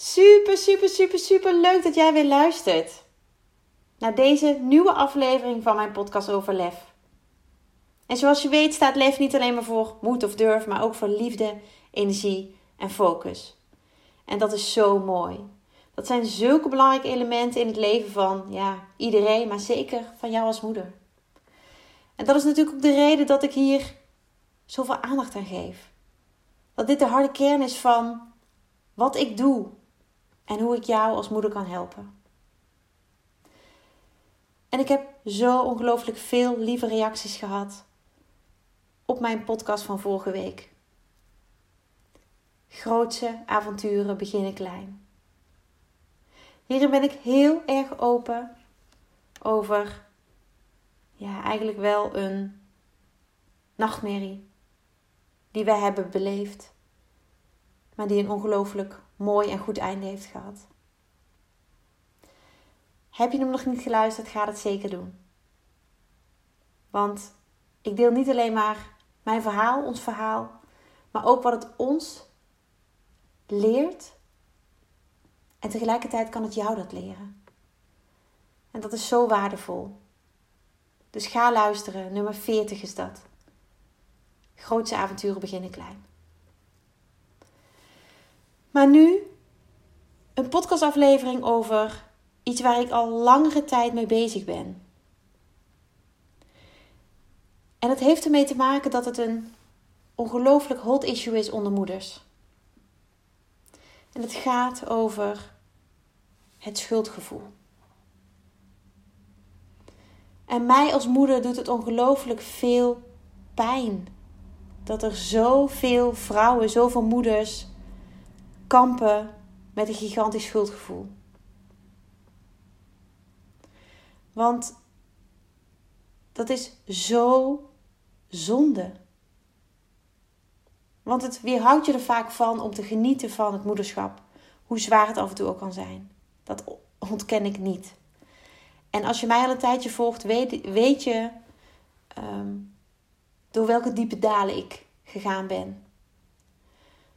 Super, super, super, super leuk dat jij weer luistert naar deze nieuwe aflevering van mijn podcast over lef. En zoals je weet staat lef niet alleen maar voor moed of durf, maar ook voor liefde, energie en focus. En dat is zo mooi. Dat zijn zulke belangrijke elementen in het leven van ja, iedereen, maar zeker van jou als moeder. En dat is natuurlijk ook de reden dat ik hier zoveel aandacht aan geef. Dat dit de harde kern is van wat ik doe en hoe ik jou als moeder kan helpen. En ik heb zo ongelooflijk veel lieve reacties gehad op mijn podcast van vorige week. Grootse avonturen beginnen klein. Hierin ben ik heel erg open over, ja, eigenlijk wel een nachtmerrie die wij hebben beleefd, maar die een ongelooflijk mooi en goed einde heeft gehad. Heb je hem nog niet geluisterd, ga het zeker doen. Want ik deel niet alleen maar mijn verhaal, ons verhaal, maar ook wat het ons leert. En tegelijkertijd kan het jou dat leren. En dat is zo waardevol. Dus ga luisteren, nummer 40 is dat. Grootste avonturen beginnen klein. Maar nu een podcastaflevering over iets waar ik al langere tijd mee bezig ben. En dat heeft ermee te maken dat het een ongelooflijk hot issue is onder moeders. En het gaat over het schuldgevoel. En mij als moeder doet het ongelooflijk veel pijn dat er zoveel vrouwen, zoveel moeders kampen met een gigantisch schuldgevoel. Want dat is zo zonde. Want het weerhoudt je er vaak van om te genieten van het moederschap. Hoe zwaar het af en toe ook kan zijn. Dat ontken ik niet. En als je mij al een tijdje volgt, weet, weet je ehm, door welke diepe dalen ik gegaan ben.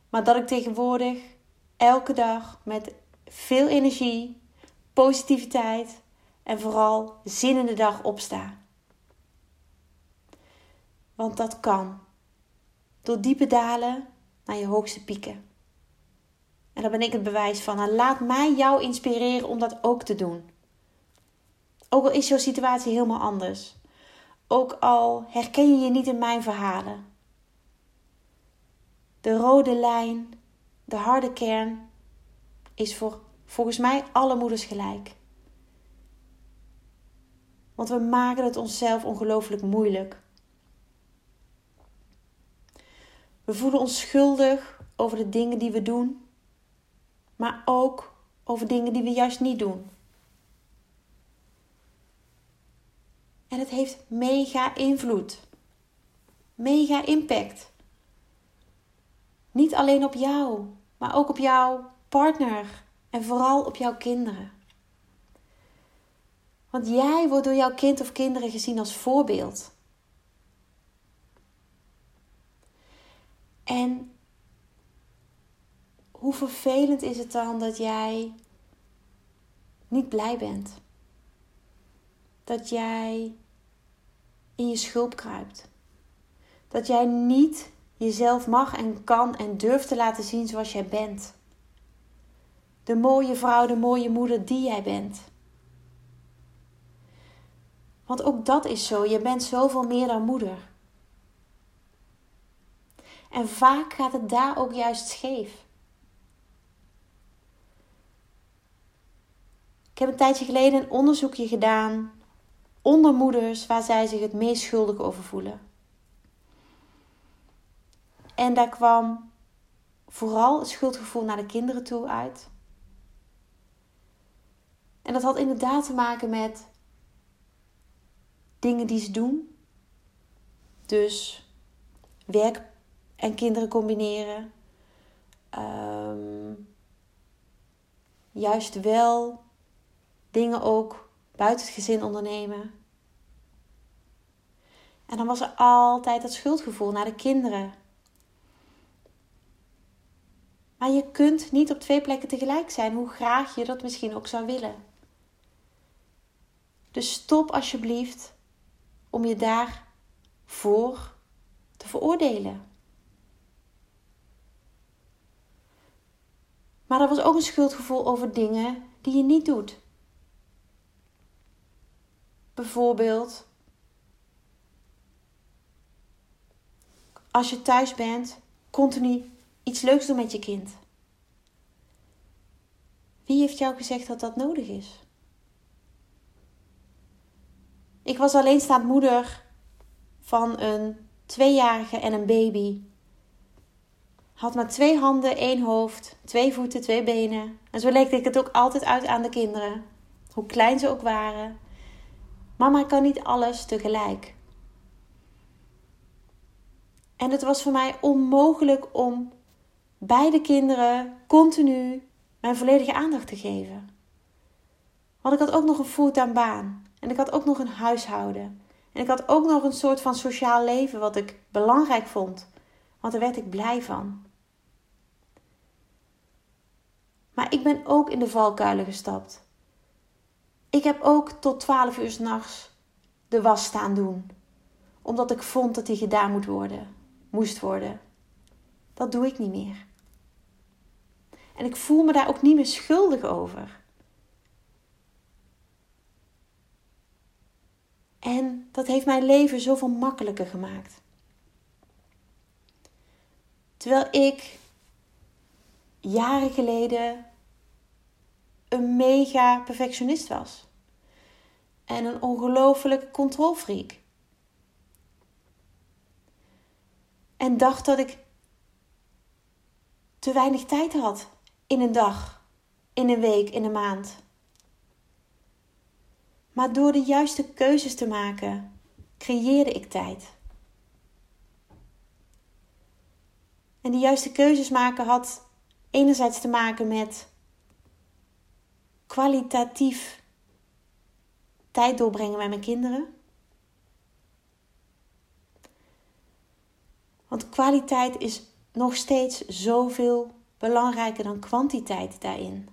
Maar dat ik tegenwoordig elke dag met veel energie, positiviteit en vooral zin in de dag opsta. Want dat kan. Door diepe dalen naar je hoogste pieken. En daar ben ik het bewijs van. Laat mij jou inspireren om dat ook te doen. Ook al is jouw situatie helemaal anders. Ook al herken je je niet in mijn verhalen. De rode lijn de harde kern is voor volgens mij alle moeders gelijk. Want we maken het onszelf ongelooflijk moeilijk. We voelen ons schuldig over de dingen die we doen, maar ook over dingen die we juist niet doen. En het heeft mega invloed, mega impact. Niet alleen op jou, maar ook op jouw partner en vooral op jouw kinderen. Want jij wordt door jouw kind of kinderen gezien als voorbeeld. En hoe vervelend is het dan dat jij niet blij bent? Dat jij in je schulp kruipt. Dat jij niet jezelf mag en kan en durft te laten zien zoals jij bent. De mooie vrouw, de mooie moeder die jij bent. Want ook dat is zo. Je bent zoveel meer dan moeder. En vaak gaat het daar ook juist scheef. Ik heb een tijdje geleden een onderzoekje gedaan onder moeders waar zij zich het meest schuldig over voelen. En daar kwam vooral het schuldgevoel naar de kinderen toe uit. En dat had inderdaad te maken met dingen die ze doen. Dus werk en kinderen combineren. Um, juist wel dingen ook buiten het gezin ondernemen. En dan was er altijd dat schuldgevoel naar de kinderen. Maar je kunt niet op twee plekken tegelijk zijn, hoe graag je dat misschien ook zou willen. Dus stop alsjeblieft om je daarvoor te veroordelen. Maar er was ook een schuldgevoel over dingen die je niet doet. Bijvoorbeeld, als je thuis bent, continu iets leuks doen met je kind. Wie heeft jou gezegd dat dat nodig is? Ik was alleenstaand moeder van een tweejarige en een baby. Had maar twee handen, één hoofd, twee voeten, twee benen. En zo legde ik het ook altijd uit aan de kinderen. Hoe klein ze ook waren. Mama kan niet alles tegelijk. En het was voor mij onmogelijk om beide kinderen continu mijn volledige aandacht te geven. Want ik had ook nog een fulltime baan. En ik had ook nog een huishouden. En ik had ook nog een soort van sociaal leven wat ik belangrijk vond. Want daar werd ik blij van. Maar ik ben ook in de valkuilen gestapt. Ik heb ook tot 12 uur s'nachts de was staan doen. Omdat ik vond dat die gedaan moet worden, moest worden. Dat doe ik niet meer. En ik voel me daar ook niet meer schuldig over. En dat heeft mijn leven zoveel makkelijker gemaakt. Terwijl ik jaren geleden een mega perfectionist was. En een ongelofelijke controlfreak. En dacht dat ik te weinig tijd had in een dag, in een week, in een maand. Maar door de juiste keuzes te maken, creëerde ik tijd. En die juiste keuzes maken had enerzijds te maken met kwalitatief tijd doorbrengen met mijn kinderen. Want kwaliteit is nog steeds zoveel belangrijker dan kwantiteit daarin.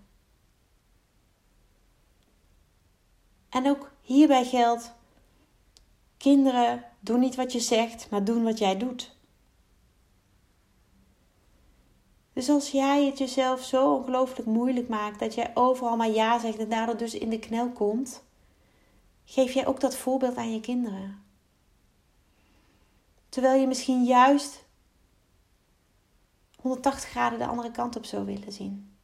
En ook hierbij geldt: kinderen doen niet wat je zegt, maar doen wat jij doet. Dus als jij het jezelf zo ongelooflijk moeilijk maakt dat jij overal maar ja zegt en daardoor dus in de knel komt, geef jij ook dat voorbeeld aan je kinderen. Terwijl je misschien juist 180 graden de andere kant op zou willen zien.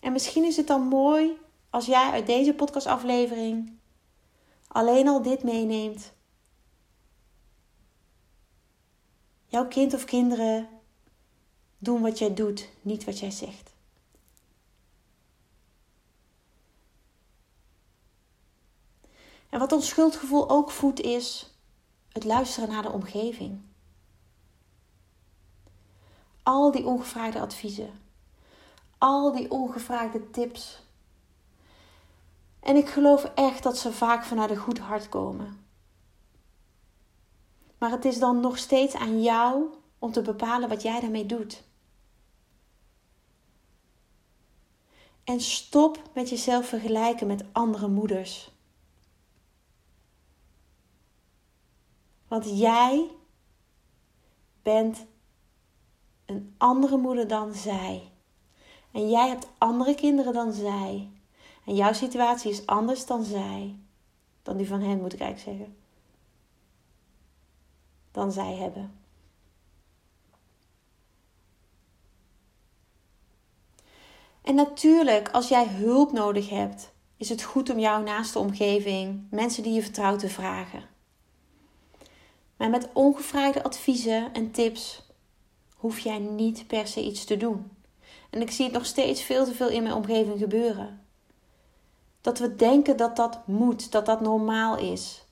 En misschien is het dan mooi als jij uit deze podcastaflevering alleen al dit meeneemt. Jouw kind of kinderen doen wat jij doet, niet wat jij zegt. En wat ons schuldgevoel ook voedt is het luisteren naar de omgeving. Al die ongevraagde adviezen, al die ongevraagde tips. En ik geloof echt dat ze vaak vanuit een goed hart komen. Maar het is dan nog steeds aan jou om te bepalen wat jij daarmee doet. En stop met jezelf vergelijken met andere moeders. Want jij bent een andere moeder dan zij. En jij hebt andere kinderen dan zij. En jouw situatie is anders dan zij. Dan die van hen, moet ik eigenlijk zeggen. Dan zij hebben. En natuurlijk, als jij hulp nodig hebt, is het goed om jouw naaste omgeving, mensen die je vertrouwt, te vragen. Maar met ongevraagde adviezen en tips hoef jij niet per se iets te doen. En ik zie het nog steeds veel te veel in mijn omgeving gebeuren. Dat we denken dat dat moet, dat dat normaal is.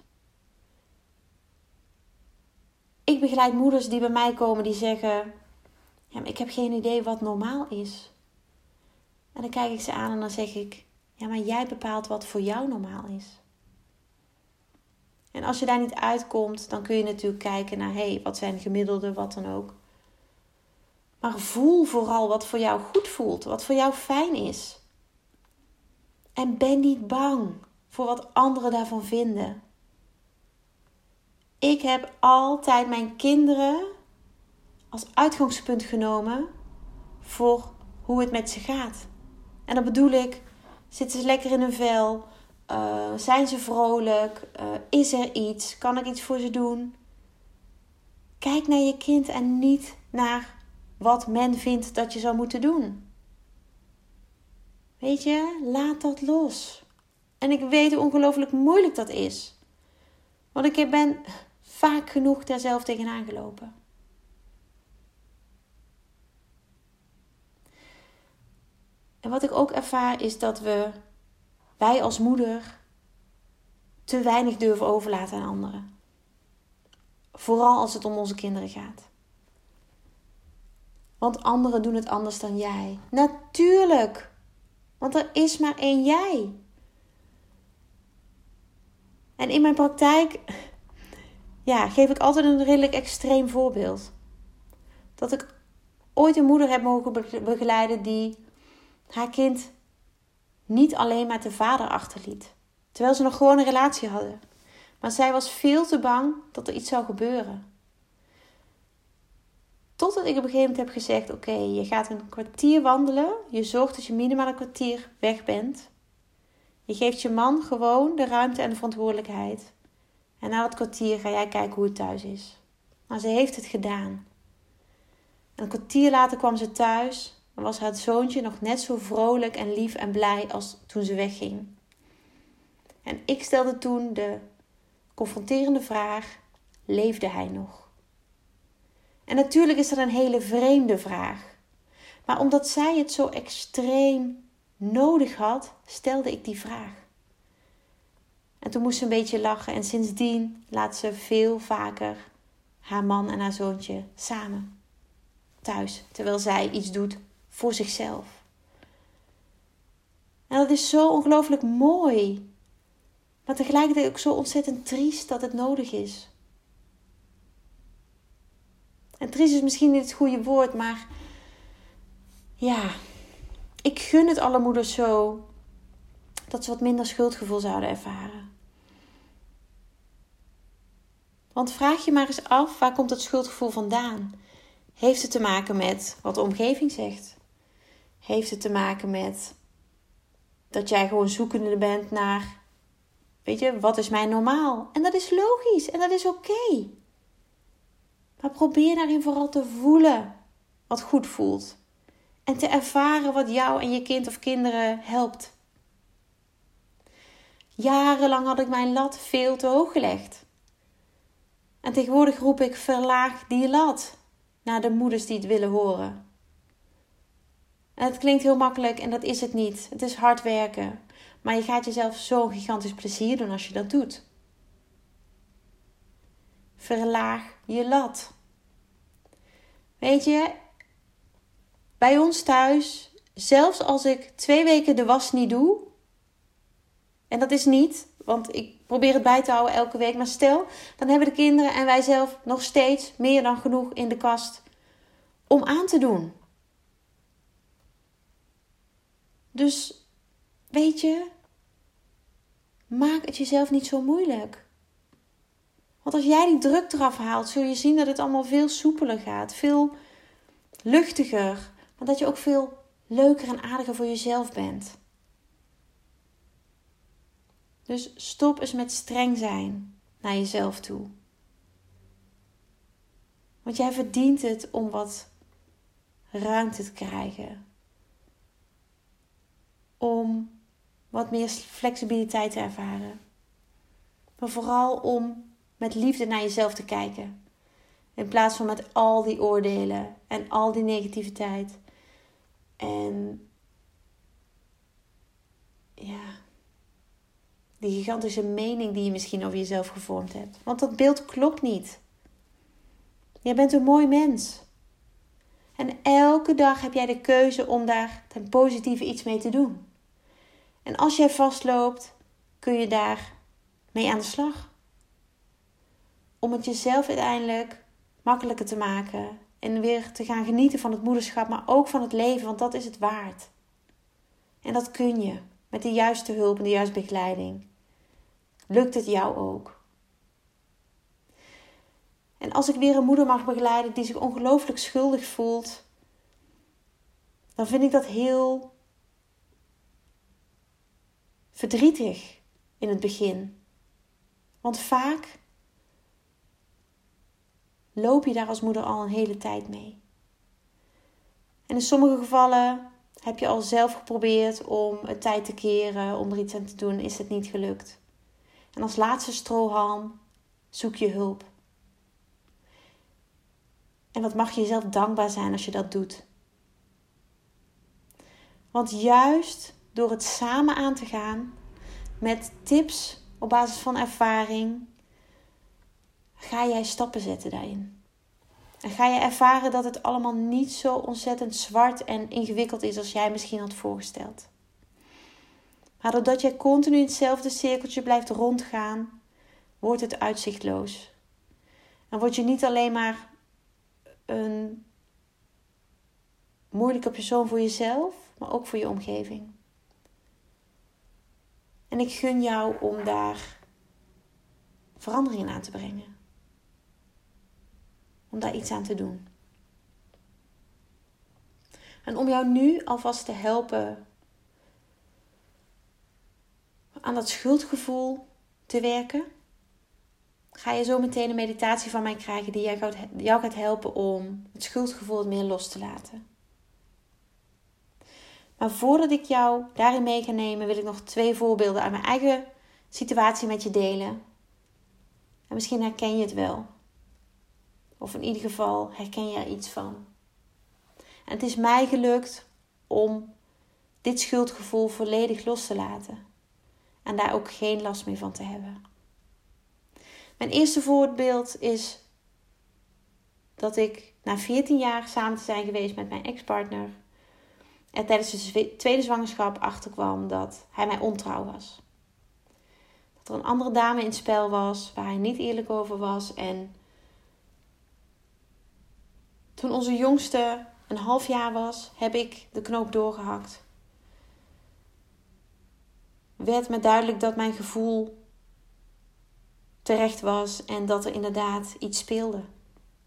Ik begeleid moeders die bij mij komen die zeggen: ja, maar ik heb geen idee wat normaal is. En dan kijk ik ze aan en dan zeg ik: Ja, maar jij bepaalt wat voor jou normaal is. En als je daar niet uitkomt, dan kun je natuurlijk kijken naar: hé, hey, wat zijn gemiddelde, wat dan ook. Maar voel vooral wat voor jou goed voelt, wat voor jou fijn is. En ben niet bang voor wat anderen daarvan vinden. Ik heb altijd mijn kinderen als uitgangspunt genomen voor hoe het met ze gaat. En dan bedoel ik, zitten ze lekker in hun vel? Uh, zijn ze vrolijk? Uh, is er iets? Kan ik iets voor ze doen? Kijk naar je kind en niet naar wat men vindt dat je zou moeten doen. Weet je, laat dat los. En ik weet hoe ongelooflijk moeilijk dat is. Want ik ben vaak genoeg daar zelf tegenaan gelopen. En wat ik ook ervaar is dat we, wij als moeder, te weinig durven overlaten aan anderen. Vooral als het om onze kinderen gaat. Want anderen doen het anders dan jij. Natuurlijk. Want er is maar één jij. En in mijn praktijk ja, geef ik altijd een redelijk extreem voorbeeld. Dat ik ooit een moeder heb mogen begeleiden die haar kind niet alleen met de vader achterliet. Terwijl ze nog gewoon een relatie hadden. Maar zij was veel te bang dat er iets zou gebeuren. Totdat ik op een gegeven moment heb gezegd: Oké, je gaat een kwartier wandelen. Je zorgt dat je minimaal een kwartier weg bent. Je geeft je man gewoon de ruimte en de verantwoordelijkheid. En na dat kwartier ga jij kijken hoe het thuis is. Maar ze heeft het gedaan. een kwartier later kwam ze thuis dan was haar zoontje nog net zo vrolijk en lief en blij als toen ze wegging. En ik stelde toen de confronterende vraag: leefde hij nog? En natuurlijk is dat een hele vreemde vraag. Maar omdat zij het zo extreem nodig had, stelde ik die vraag. En toen moest ze een beetje lachen en sindsdien laat ze veel vaker haar man en haar zoontje samen thuis, terwijl zij iets doet voor zichzelf. En dat is zo ongelooflijk mooi. Maar tegelijkertijd ook zo ontzettend triest dat het nodig is. En triest is misschien niet het goede woord, maar ja, ik gun het alle moeders zo dat ze wat minder schuldgevoel zouden ervaren. Want vraag je maar eens af, waar komt dat schuldgevoel vandaan? Heeft het te maken met wat de omgeving zegt? Heeft het te maken met dat jij gewoon zoekende bent naar, weet je, wat is mij normaal? En dat is logisch en dat is oké. Maar probeer daarin vooral te voelen wat goed voelt. En te ervaren wat jou en je kind of kinderen helpt. Jarenlang had ik mijn lat veel te hoog gelegd. En tegenwoordig roep ik verlaag die lat naar de moeders die het willen horen. En het klinkt heel makkelijk en dat is het niet. Het is hard werken. Maar je gaat jezelf zo'n gigantisch plezier doen als je dat doet. Verlaag je lat. Weet je, bij ons thuis, zelfs als ik twee weken de was niet doe, en dat is niet, want ik probeer het bij te houden elke week, maar stel, dan hebben de kinderen en wij zelf nog steeds meer dan genoeg in de kast om aan te doen. Dus weet je, maak het jezelf niet zo moeilijk. Want als jij die druk eraf haalt, zul je zien dat het allemaal veel soepeler gaat, veel luchtiger, maar dat je ook veel leuker en aardiger voor jezelf bent. Dus stop eens met streng zijn naar jezelf toe. Want jij verdient het om wat ruimte te krijgen om wat meer flexibiliteit te ervaren. Maar vooral om met liefde naar jezelf te kijken. In plaats van met al die oordelen en al die negativiteit. En ja, die gigantische mening die je misschien over jezelf gevormd hebt. Want dat beeld klopt niet. Jij bent een mooi mens. En elke dag heb jij de keuze om daar ten positieve iets mee te doen. En als jij vastloopt, kun je daar mee aan de slag. Om het jezelf uiteindelijk makkelijker te maken en weer te gaan genieten van het moederschap, maar ook van het leven, want dat is het waard. En dat kun je met de juiste hulp en de juiste begeleiding. Lukt het jou ook? En als ik weer een moeder mag begeleiden die zich ongelooflijk schuldig voelt, dan vind ik dat heel verdrietig in het begin. Want vaak loop je daar als moeder al een hele tijd mee. En in sommige gevallen heb je al zelf geprobeerd om het tijd te keren, om er iets aan te doen, is het niet gelukt. En als laatste strohalm zoek je hulp. En wat mag je jezelf dankbaar zijn als je dat doet. Want juist door het samen aan te gaan met tips op basis van ervaring, ga jij stappen zetten daarin. En ga je ervaren dat het allemaal niet zo ontzettend zwart en ingewikkeld is als jij misschien had voorgesteld. Maar doordat jij continu in hetzelfde cirkeltje blijft rondgaan, wordt het uitzichtloos. En word je niet alleen maar een moeilijke persoon voor jezelf, maar ook voor je omgeving. En ik gun jou om daar verandering aan te brengen. Om daar iets aan te doen. En om jou nu alvast te helpen aan dat schuldgevoel te werken, ga je zo meteen een meditatie van mij krijgen die jou gaat helpen om het schuldgevoel meer los te laten. Maar voordat ik jou daarin mee ga nemen, wil ik nog twee voorbeelden uit mijn eigen situatie met je delen. En misschien herken je het wel. Of in ieder geval herken je er iets van. En het is mij gelukt om dit schuldgevoel volledig los te laten. En daar ook geen last meer van te hebben. Mijn eerste voorbeeld is dat ik na 14 jaar samen te zijn geweest met mijn ex-partner tijdens de tweede zwangerschap achterkwam dat hij mij ontrouw was. Dat er een andere dame in het spel was waar hij niet eerlijk over was. En toen onze jongste een half jaar was, heb ik de knoop doorgehakt. Werd me duidelijk dat mijn gevoel terecht was en dat er inderdaad iets speelde.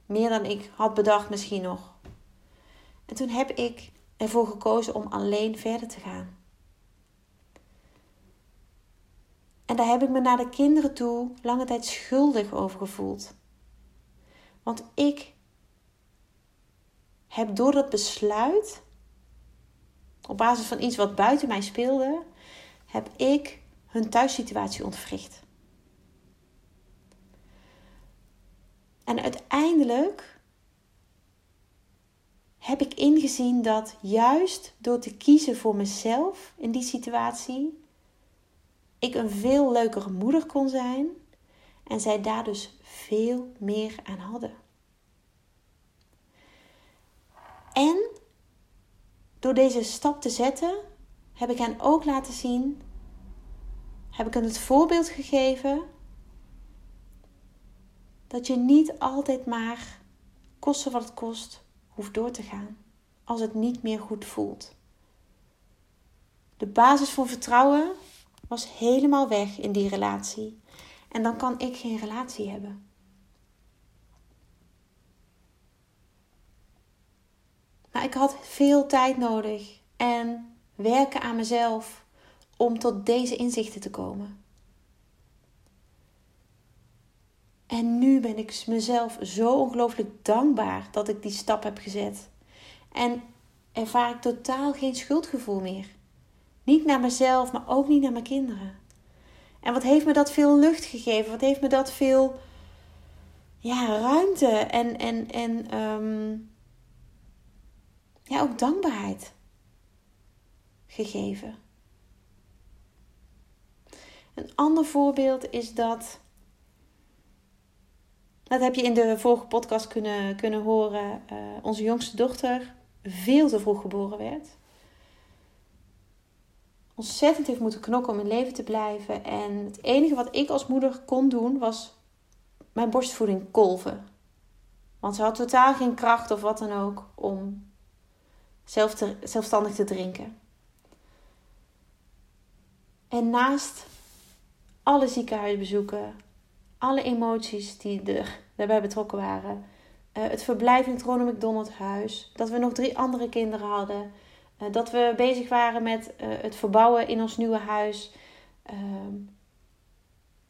Meer dan ik had bedacht misschien nog. En toen heb ik ervoor gekozen om alleen verder te gaan. En daar heb ik me naar de kinderen toe lange tijd schuldig over gevoeld. Want ik heb door dat besluit, op basis van iets wat buiten mij speelde, heb ik hun thuissituatie ontwricht. En uiteindelijk heb ik ingezien dat juist door te kiezen voor mezelf in die situatie, ik een veel leukere moeder kon zijn en zij daar dus veel meer aan hadden. En door deze stap te zetten, heb ik hen ook laten zien, heb ik hen het voorbeeld gegeven dat je niet altijd maar, koste wat het kost, hoeft door te gaan als het niet meer goed voelt. De basis voor vertrouwen was helemaal weg in die relatie. En dan kan ik geen relatie hebben. Maar ik had veel tijd nodig en werken aan mezelf om tot deze inzichten te komen. En nu ben ik mezelf zo ongelooflijk dankbaar dat ik die stap heb gezet. En ervaar ik totaal geen schuldgevoel meer. Niet naar mezelf, maar ook niet naar mijn kinderen. En wat heeft me dat veel lucht gegeven? Wat heeft me dat veel ja, ruimte en, en, en um, ja, ook dankbaarheid gegeven. Een ander voorbeeld is dat. Dat heb je in de vorige podcast kunnen, kunnen horen. Uh, onze jongste dochter veel te vroeg geboren werd. Ontzettend heeft moeten knokken om in leven te blijven. En het enige wat ik als moeder kon doen was mijn borstvoeding kolven. Want ze had totaal geen kracht of wat dan ook om zelf te, zelfstandig te drinken. En naast alle ziekenhuisbezoeken, alle emoties die er daarbij betrokken waren, uh, het verblijf in het Ronald McDonald huis, dat we nog drie andere kinderen hadden, uh, dat we bezig waren met uh, het verbouwen in ons nieuwe huis. Ehm,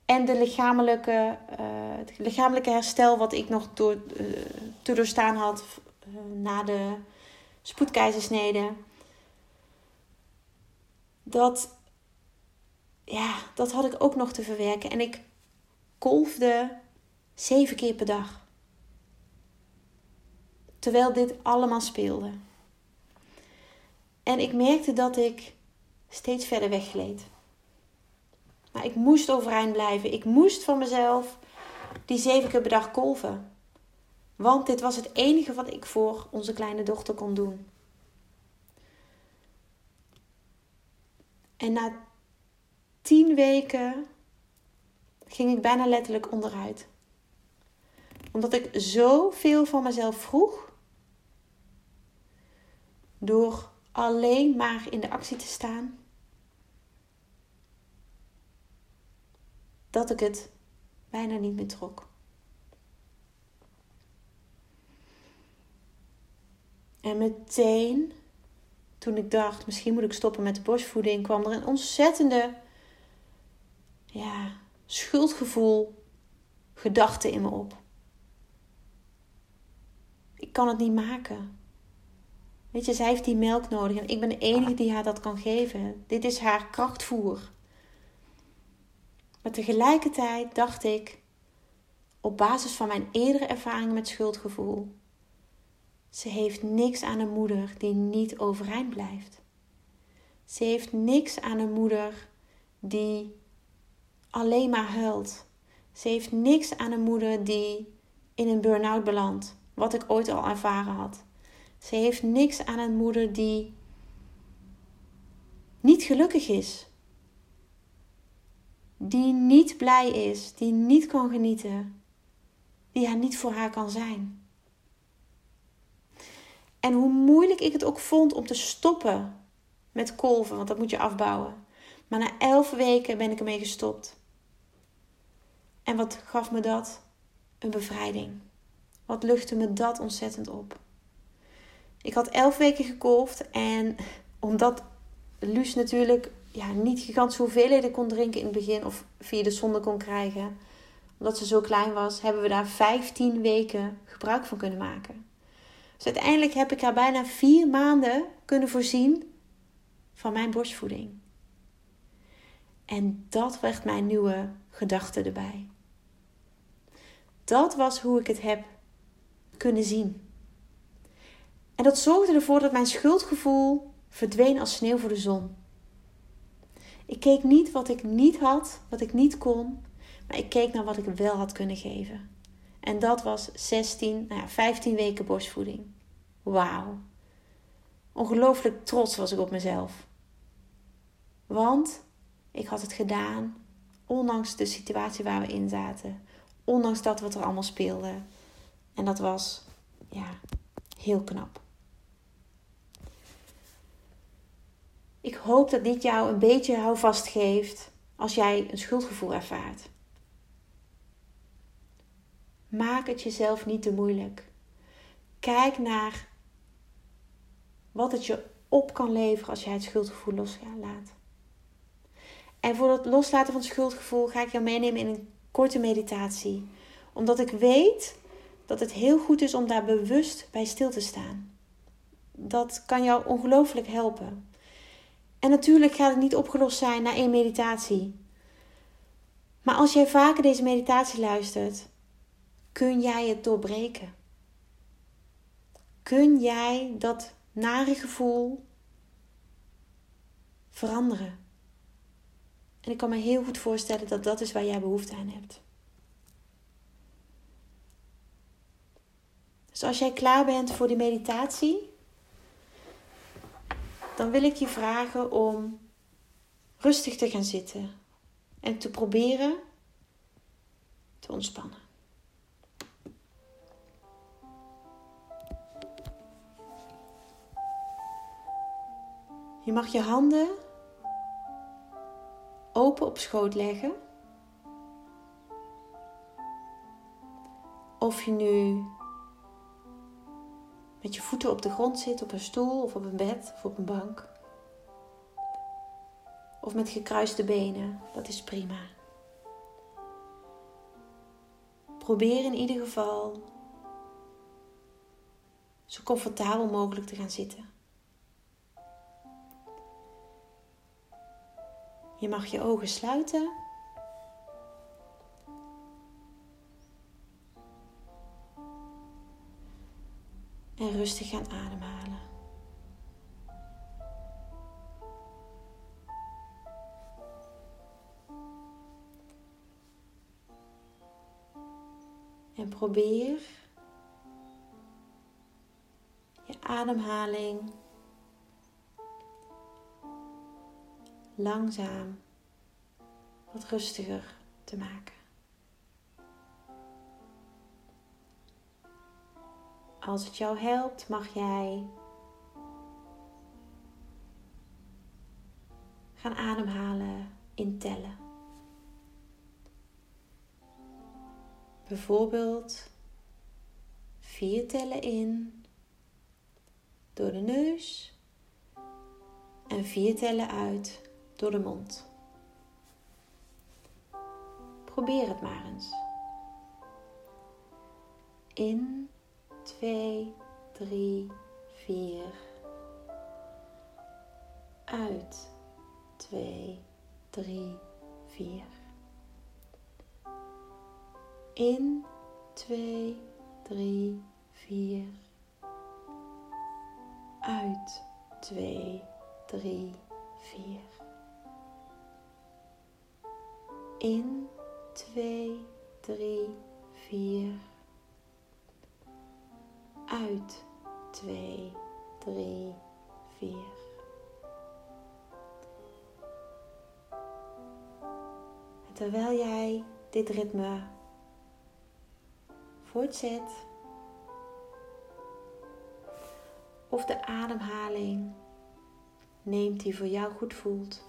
en de lichamelijke, het lichamelijke herstel wat ik nog door, te doorstaan had na de spoedkeizersnede. Dat, ja, dat had ik ook nog te verwerken. En ik kolfde zeven keer per dag. Terwijl dit allemaal speelde. En ik merkte dat ik steeds verder weggleed. Maar ik moest overeind blijven. Ik moest van mezelf die zeven keer per dag kolven. Want dit was het enige wat ik voor onze kleine dochter kon doen. En na tien weken ging ik bijna letterlijk onderuit. Omdat ik zoveel van mezelf vroeg. Door alleen maar in de actie te staan. Dat ik het bijna niet meer trok. En meteen, toen ik dacht, misschien moet ik stoppen met de borstvoeding, kwam er een ontzettende ja, schuldgevoel, gedachte in me op. Ik kan het niet maken. Weet je, zij heeft die melk nodig en ik ben de enige die haar dat kan geven. Dit is haar krachtvoer. Maar tegelijkertijd dacht ik, op basis van mijn eerdere ervaringen met schuldgevoel, ze heeft niks aan een moeder die niet overeind blijft. Ze heeft niks aan een moeder die alleen maar huilt. Ze heeft niks aan een moeder die in een burn-out belandt, wat ik ooit al ervaren had. Ze heeft niks aan een moeder die niet gelukkig is. Die niet blij is, die niet kan genieten, die haar niet voor haar kan zijn. En hoe moeilijk ik het ook vond om te stoppen met kolven, want dat moet je afbouwen. Maar na elf weken ben ik ermee gestopt. En wat gaf me dat? Een bevrijding. Wat luchtte me dat ontzettend op. Ik had elf weken gekolfd en omdat Luus natuurlijk ja, niet gigantische hoeveelheden kon drinken in het begin of via de zonde kon krijgen, omdat ze zo klein was, hebben we daar 15 weken gebruik van kunnen maken. Dus uiteindelijk heb ik haar bijna vier maanden kunnen voorzien van mijn borstvoeding. En dat werd mijn nieuwe gedachte erbij. Dat was hoe ik het heb kunnen zien. En dat zorgde ervoor dat mijn schuldgevoel verdween als sneeuw voor de zon. Ik keek niet wat ik niet had, wat ik niet kon, maar ik keek naar wat ik wel had kunnen geven. En dat was 16, nou ja, 15 weken borstvoeding. Wauw. Ongelooflijk trots was ik op mezelf. Want ik had het gedaan, ondanks de situatie waar we in zaten. Ondanks dat wat er allemaal speelde. En dat was, ja, heel knap. Ik hoop dat dit jou een beetje houvast geeft als jij een schuldgevoel ervaart. Maak het jezelf niet te moeilijk. Kijk naar wat het je op kan leveren als jij het schuldgevoel loslaat. En voor het loslaten van het schuldgevoel ga ik jou meenemen in een korte meditatie. Omdat ik weet dat het heel goed is om daar bewust bij stil te staan. Dat kan jou ongelooflijk helpen. En natuurlijk gaat het niet opgelost zijn na één meditatie. Maar als jij vaker deze meditatie luistert, kun jij het doorbreken. Kun jij dat nare gevoel veranderen. En ik kan me heel goed voorstellen dat dat is waar jij behoefte aan hebt. Dus als jij klaar bent voor die meditatie, dan wil ik je vragen om rustig te gaan zitten en te proberen te ontspannen. Je mag je handen open op schoot leggen. Of je nu met je voeten op de grond zit, op een stoel of op een bed of op een bank. Of met gekruiste benen, dat is prima. Probeer in ieder geval zo comfortabel mogelijk te gaan zitten. Je mag je ogen sluiten. En rustig gaan ademhalen. En probeer je ademhaling langzaam wat rustiger te maken. Als het jou helpt, mag jij gaan ademhalen in tellen. Bijvoorbeeld vier tellen in door de neus en vier tellen uit door de mond. Probeer het maar eens. In, 2, 3, 4. Uit, 2, 3, 4. In, 2, 3, 4. Uit, 2, 3, 4 in, 2, 3, 4. Uit, 2, 3, 4. En terwijl jij dit ritme voortzet, of de ademhaling neemt die voor jou goed voelt.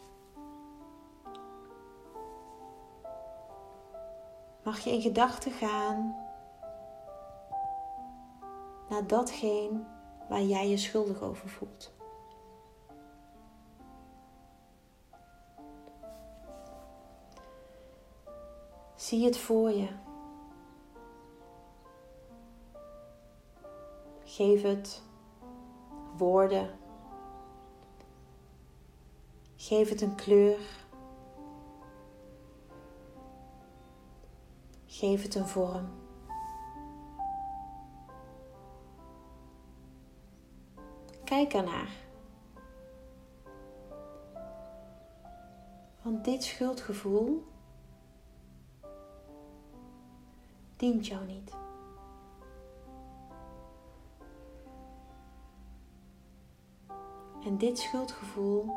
Mag je in gedachten gaan naar datgene waar jij je schuldig over voelt. Zie het voor je. Geef het woorden. Geef het een kleur. Geef het een vorm. Kijk ernaar. Want dit schuldgevoel dient jou niet. En dit schuldgevoel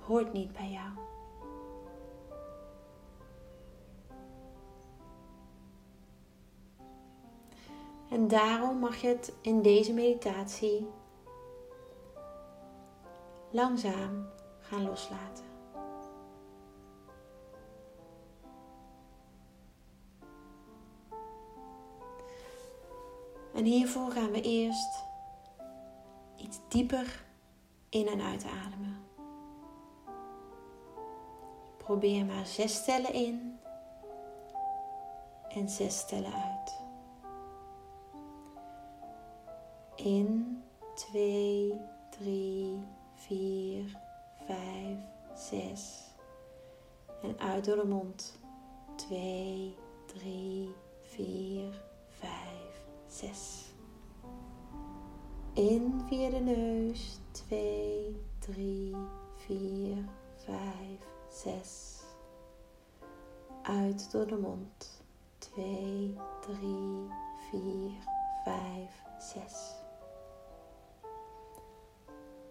hoort niet bij jou. En daarom mag je het in deze meditatie langzaam gaan loslaten. En hiervoor gaan we eerst iets dieper in en uitademen. Probeer maar zes tellen in en zes tellen uit in 2, 3, 4, 5, 6. En uit door de mond 2, 3, 4, 5, 6. In via de neus. 2, 3, 4, 5, 6. Uit door de mond. 2, 3, 4, 5, 6.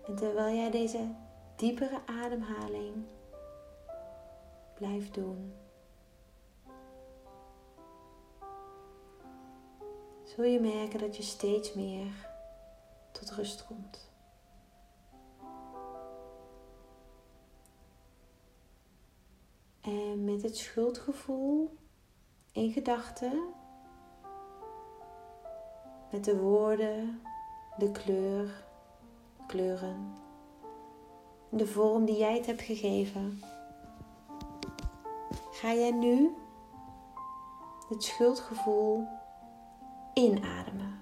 En terwijl jij deze diepere ademhaling blijft doen, zul je merken dat je steeds meer tot rust komt. En met het schuldgevoel in gedachten, met de woorden, de kleur, kleuren, de vorm die jij het hebt gegeven, ga jij nu het schuldgevoel inademen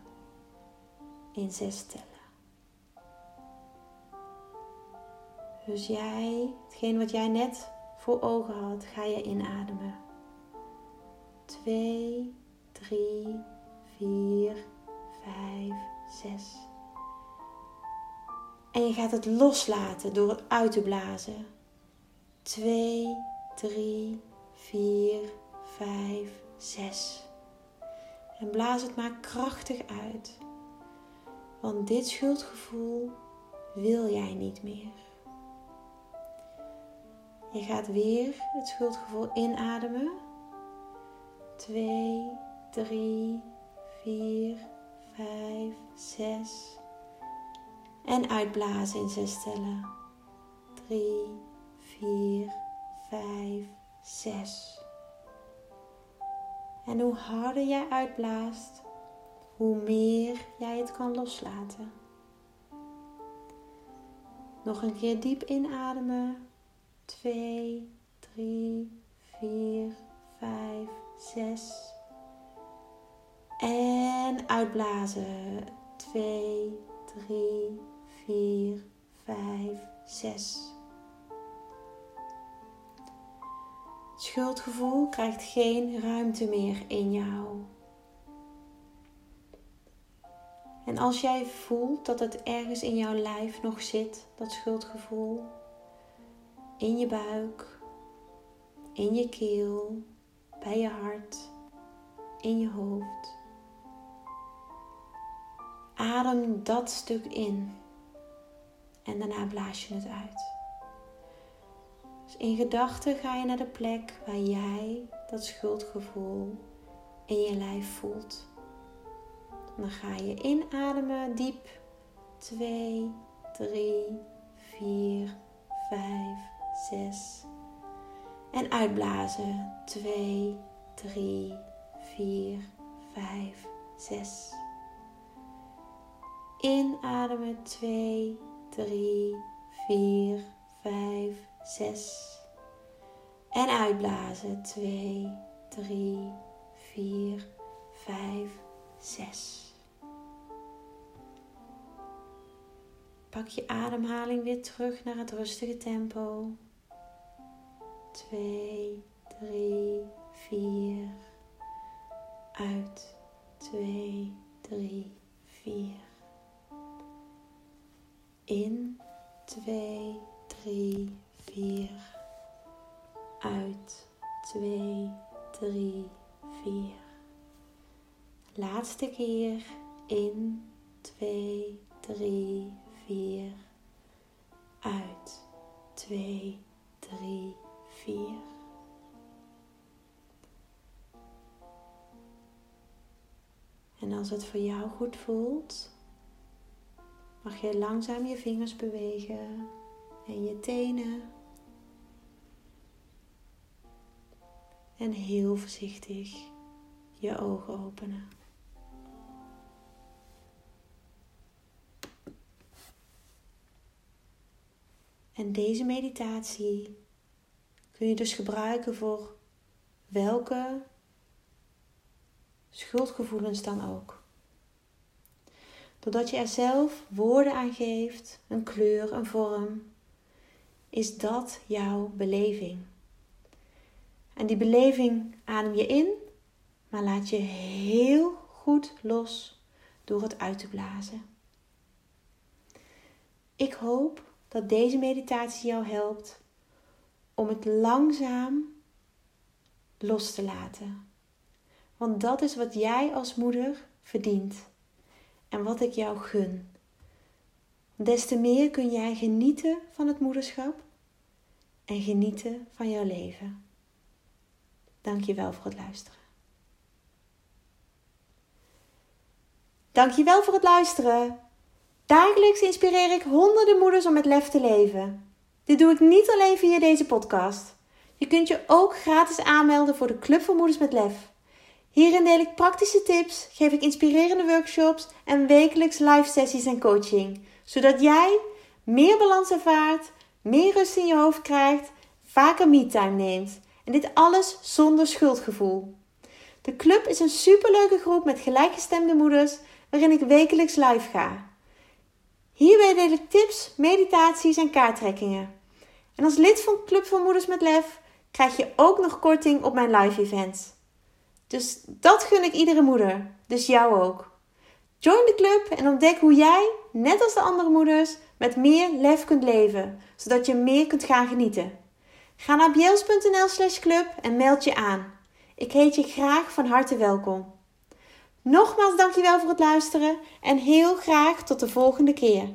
in zes tellen. Dus jij, hetgeen wat jij net voor ogen had, ga je inademen. 2, 3, 4, 5, 6. En je gaat het loslaten door het uit te blazen. 2, 3, 4, 5, 6. En blaas het maar krachtig uit. Want dit schuldgevoel wil jij niet meer. Je gaat weer het schuldgevoel inademen. 2, 3, 4, 5, 6. En uitblazen in zes tellen. 3, 4, 5, 6. En hoe harder jij uitblaast, hoe meer jij het kan loslaten. Nog een keer diep inademen. 2, 3, 4, 5, 6. En uitblazen. 2, 3, 4, 5, 6. Schuldgevoel krijgt geen ruimte meer in jou. En als jij voelt dat het ergens in jouw lijf nog zit, dat schuldgevoel, in je buik, in je keel, bij je hart, in je hoofd. Adem dat stuk in en daarna blaas je het uit. Dus in gedachten ga je naar de plek waar jij dat schuldgevoel in je lijf voelt. Dan ga je inademen diep. 2, 3, 4, 5, 6. En uitblazen. 2, 3, 4, 5, 6. Inademen. 2, 3, 4, 5, 6. En uitblazen. 2, 3, 4, 5, 6. Pak je ademhaling weer terug naar het rustige tempo. 2, 3, 4. Uit. 2, 3, 4. In. 2, 3, 4. Uit. 2, 3, 4. Laatste keer. In. 2, 3, 4. Uit. 2, 3, 4. En als het voor jou goed voelt, mag je langzaam je vingers bewegen en je tenen. En heel voorzichtig je ogen openen. En deze meditatie kun je dus gebruiken voor welke schuldgevoelens dan ook. Doordat je er zelf woorden aan geeft, een kleur, een vorm, is dat jouw beleving. En die beleving adem je in, maar laat je heel goed los door het uit te blazen. Ik hoop dat deze meditatie jou helpt om het langzaam los te laten. Want dat is wat jij als moeder verdient en wat ik jou gun. Des te meer kun jij genieten van het moederschap en genieten van jouw leven. Dank je wel voor het luisteren. Dank je wel voor het luisteren. Dagelijks inspireer ik honderden moeders om met lef te leven. Dit doe ik niet alleen via deze podcast. Je kunt je ook gratis aanmelden voor de Club voor Moeders met Lef. Hierin deel ik praktische tips, geef ik inspirerende workshops en wekelijks live sessies en coaching, zodat jij meer balans ervaart, meer rust in je hoofd krijgt, vaker me-time neemt en dit alles zonder schuldgevoel. De club is een superleuke groep met gelijkgestemde moeders waarin ik wekelijks live ga. Hierbij deel ik tips, meditaties en kaarttrekkingen. En als lid van Club van Moeders met Lef krijg je ook nog korting op mijn live events. Dus dat gun ik iedere moeder, dus jou ook. Join de club en ontdek hoe jij, net als de andere moeders, met meer lef kunt leven, zodat je meer kunt gaan genieten. Ga naar bjels.nl slash club en meld je aan. Ik heet je graag van harte welkom. Nogmaals dankjewel voor het luisteren en heel graag tot de volgende keer.